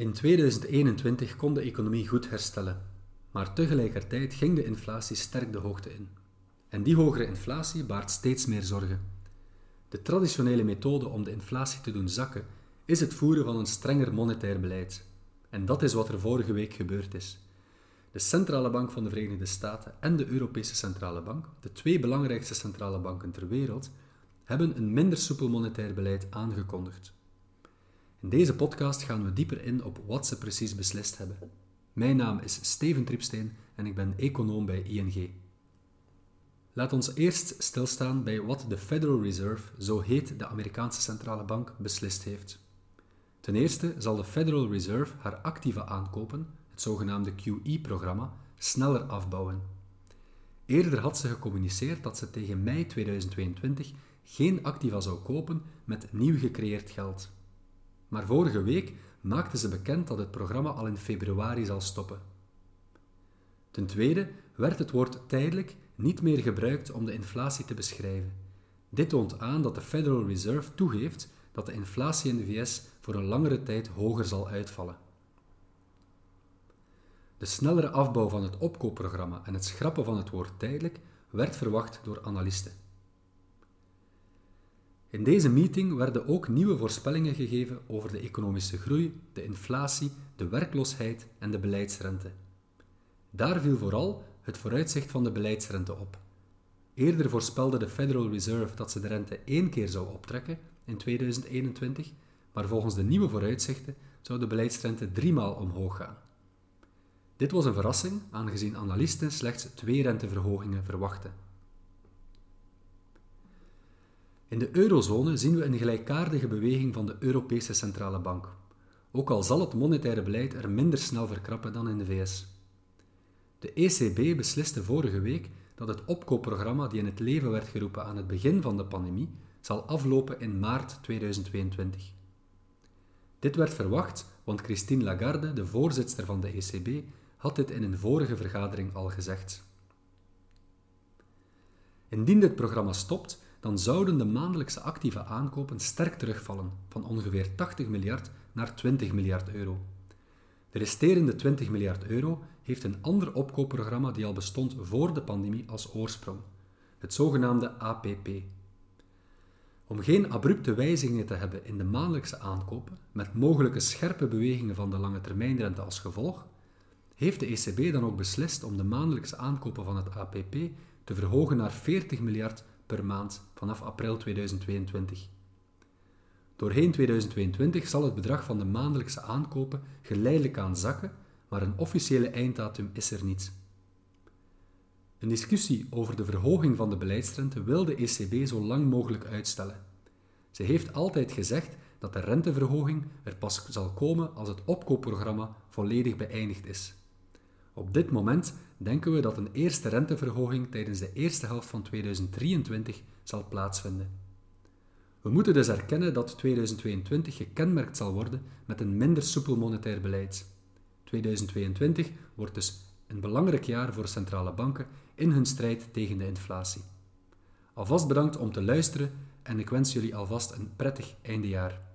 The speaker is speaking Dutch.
In 2021 kon de economie goed herstellen, maar tegelijkertijd ging de inflatie sterk de hoogte in. En die hogere inflatie baart steeds meer zorgen. De traditionele methode om de inflatie te doen zakken is het voeren van een strenger monetair beleid. En dat is wat er vorige week gebeurd is. De Centrale Bank van de Verenigde Staten en de Europese Centrale Bank, de twee belangrijkste centrale banken ter wereld, hebben een minder soepel monetair beleid aangekondigd. In deze podcast gaan we dieper in op wat ze precies beslist hebben. Mijn naam is Steven Tripsteen en ik ben econoom bij ING. Laat ons eerst stilstaan bij wat de Federal Reserve, zo heet de Amerikaanse centrale bank, beslist heeft. Ten eerste zal de Federal Reserve haar activa aankopen, het zogenaamde QE-programma, sneller afbouwen. Eerder had ze gecommuniceerd dat ze tegen mei 2022 geen activa zou kopen met nieuw gecreëerd geld. Maar vorige week maakte ze bekend dat het programma al in februari zal stoppen. Ten tweede werd het woord tijdelijk niet meer gebruikt om de inflatie te beschrijven. Dit toont aan dat de Federal Reserve toegeeft dat de inflatie in de VS voor een langere tijd hoger zal uitvallen. De snellere afbouw van het opkoopprogramma en het schrappen van het woord tijdelijk werd verwacht door analisten. In deze meeting werden ook nieuwe voorspellingen gegeven over de economische groei, de inflatie, de werkloosheid en de beleidsrente. Daar viel vooral het vooruitzicht van de beleidsrente op. Eerder voorspelde de Federal Reserve dat ze de rente één keer zou optrekken in 2021, maar volgens de nieuwe vooruitzichten zou de beleidsrente driemaal omhoog gaan. Dit was een verrassing, aangezien analisten slechts twee renteverhogingen verwachten. In de eurozone zien we een gelijkaardige beweging van de Europese Centrale Bank, ook al zal het monetaire beleid er minder snel verkrappen dan in de VS. De ECB besliste vorige week dat het opkoopprogramma die in het leven werd geroepen aan het begin van de pandemie zal aflopen in maart 2022. Dit werd verwacht, want Christine Lagarde, de voorzitter van de ECB, had dit in een vorige vergadering al gezegd. Indien dit programma stopt, dan zouden de maandelijkse actieve aankopen sterk terugvallen, van ongeveer 80 miljard naar 20 miljard euro. De resterende 20 miljard euro heeft een ander opkoopprogramma die al bestond voor de pandemie als oorsprong, het zogenaamde APP. Om geen abrupte wijzigingen te hebben in de maandelijkse aankopen, met mogelijke scherpe bewegingen van de lange termijnrente als gevolg, heeft de ECB dan ook beslist om de maandelijkse aankopen van het APP te verhogen naar 40 miljard per maand vanaf april 2022. Doorheen 2022 zal het bedrag van de maandelijkse aankopen geleidelijk aan zakken, maar een officiële einddatum is er niet. Een discussie over de verhoging van de beleidsrente wil de ECB zo lang mogelijk uitstellen. Ze heeft altijd gezegd dat de renteverhoging er pas zal komen als het opkoopprogramma volledig beëindigd is. Op dit moment denken we dat een eerste renteverhoging tijdens de eerste helft van 2023 zal plaatsvinden. We moeten dus erkennen dat 2022 gekenmerkt zal worden met een minder soepel monetair beleid. 2022 wordt dus een belangrijk jaar voor centrale banken in hun strijd tegen de inflatie. Alvast bedankt om te luisteren en ik wens jullie alvast een prettig eindejaar.